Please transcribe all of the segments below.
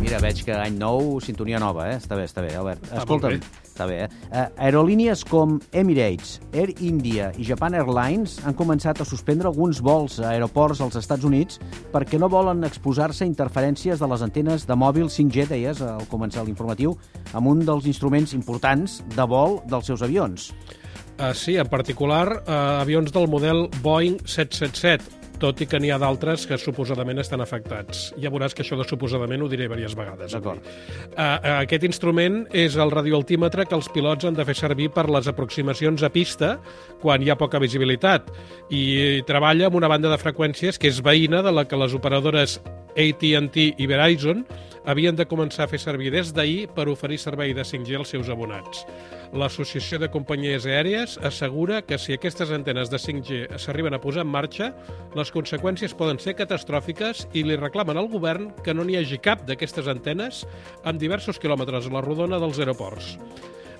Mira, veig que any nou, sintonia nova, eh? Està bé, està bé, Albert. Està Escolta'm, bé. està bé, eh? Uh, aerolínies com Emirates, Air India i Japan Airlines han començat a suspendre alguns vols a aeroports als Estats Units perquè no volen exposar-se a interferències de les antenes de mòbil 5G, deies al començar l'informatiu, amb un dels instruments importants de vol dels seus avions. Uh, sí, en particular, uh, avions del model Boeing 777, tot i que n'hi ha d'altres que suposadament estan afectats. Ja veuràs que això de suposadament ho diré diverses vegades. D'acord. Uh, aquest instrument és el radioaltímetre que els pilots han de fer servir per les aproximacions a pista quan hi ha poca visibilitat i treballa amb una banda de freqüències que és veïna de la que les operadores AT&T i Verizon havien de començar a fer servir des d'ahir per oferir servei de 5G als seus abonats. L'Associació de Companyies Aèries assegura que si aquestes antenes de 5G s'arriben a posar en marxa, les conseqüències poden ser catastròfiques i li reclamen al govern que no n'hi hagi cap d'aquestes antenes amb diversos quilòmetres a la rodona dels aeroports.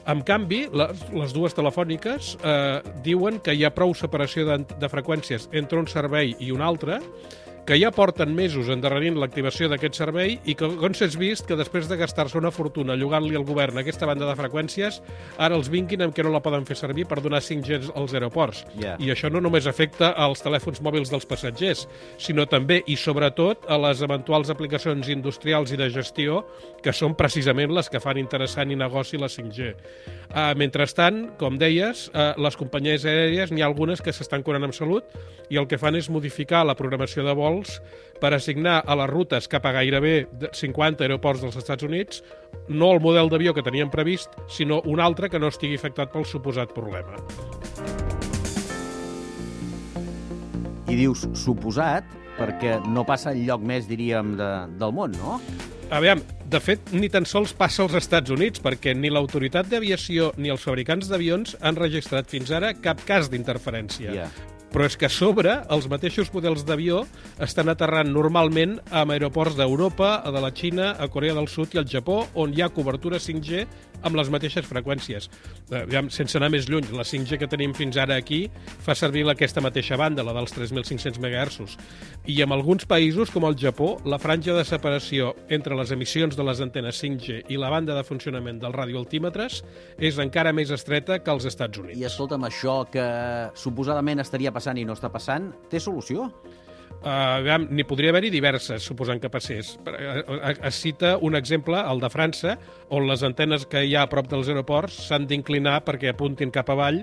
En canvi, les, les dues telefòniques eh, diuen que hi ha prou separació de, de freqüències entre un servei i un altre, que ja porten mesos endarrerint l'activació d'aquest servei i que, com s'has vist, que després de gastar-se una fortuna llogant-li al govern aquesta banda de freqüències, ara els vinguin amb que no la poden fer servir per donar 5G als aeroports. Ja. I això no només afecta als telèfons mòbils dels passatgers, sinó també i sobretot a les eventuals aplicacions industrials i de gestió que són precisament les que fan interessant i negoci la 5G. Uh, mentrestant, com deies, uh, les companyies aèries n'hi ha algunes que s'estan curant amb salut i el que fan és modificar la programació de vols per assignar a les rutes cap a gairebé de 50 aeroports dels Estats Units no el model d'avió que tenien previst, sinó un altre que no estigui afectat pel suposat problema. I dius suposat perquè no passa el lloc més, diríem, de, del món, no? Aviam, de fet, ni tan sols passa als Estats Units, perquè ni l'autoritat d'aviació ni els fabricants d'avions han registrat fins ara cap cas d'interferència. Ja. Però és que a sobre els mateixos models d'avió estan aterrant normalment amb aeroports d'Europa, de la Xina, a Corea del Sud i al Japó, on hi ha cobertura 5G amb les mateixes freqüències. Eh, Aviam, sense anar més lluny, la 5G que tenim fins ara aquí fa servir aquesta mateixa banda, la dels 3.500 MHz. I en alguns països, com el Japó, la franja de separació entre les emissions de les antenes 5G i la banda de funcionament dels radioaltímetres és encara més estreta que als Estats Units. I escolta'm, això que suposadament estaria passant i no està passant, té solució? Uh, N'hi podria haver-hi diverses, suposant que passés. Eh, eh, Es cita un exemple, el de França, on les antenes que hi ha a prop dels aeroports s'han d'inclinar perquè apuntin cap avall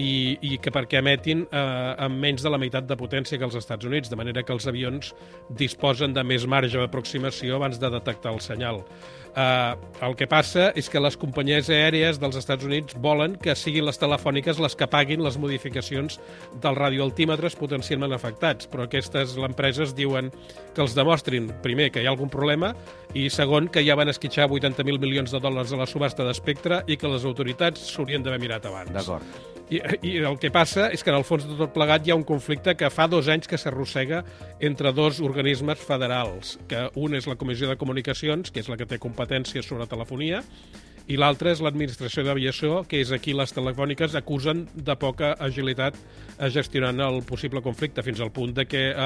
i, i que perquè emetin eh, amb menys de la meitat de potència que els Estats Units, de manera que els avions disposen de més marge d'aproximació abans de detectar el senyal. Uh, el que passa és que les companyies aèries dels Estats Units volen que siguin les telefòniques les que paguin les modificacions dels radioaltímetres potencialment afectats, però aquestes empreses diuen que els demostrin, primer, que hi ha algun problema, i segon, que ja van esquitxar 80.000 milions de dòlars a la subhasta d'espectre i que les autoritats s'haurien d'haver mirat abans. D'acord. I, I el que passa és que, en el fons de tot plegat, hi ha un conflicte que fa dos anys que s'arrossega entre dos organismes federals, que un és la Comissió de Comunicacions, que és la que té competències sobre telefonia, i l'altre és l'Administració d'Aviació, que és aquí les telefòniques acusen de poca agilitat eh, gestionant el possible conflicte, fins al punt de que eh,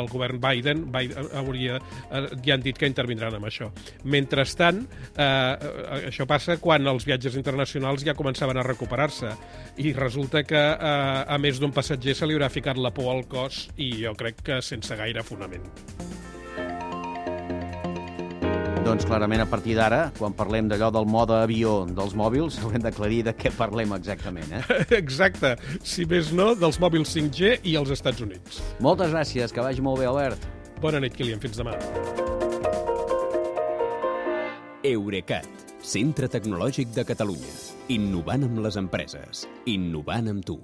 el govern Biden, Biden hauria, eh, ja han dit que intervindran amb això. Mentrestant, eh, eh, això passa quan els viatges internacionals ja començaven a recuperar-se i resulta que eh, a més d'un passatger se li haurà ficat la por al cos i jo crec que sense gaire fonament. Doncs clarament a partir d'ara, quan parlem d'allò del mode avió dels mòbils, haurem d'aclarir de què parlem exactament. Eh? Exacte, si més no, dels mòbils 5G i els Estats Units. Moltes gràcies, que vagi molt bé, Albert. Bona nit, Kilian, fins demà. Eurecat, centre tecnològic de Catalunya. Innovant amb les empreses. Innovant amb tu.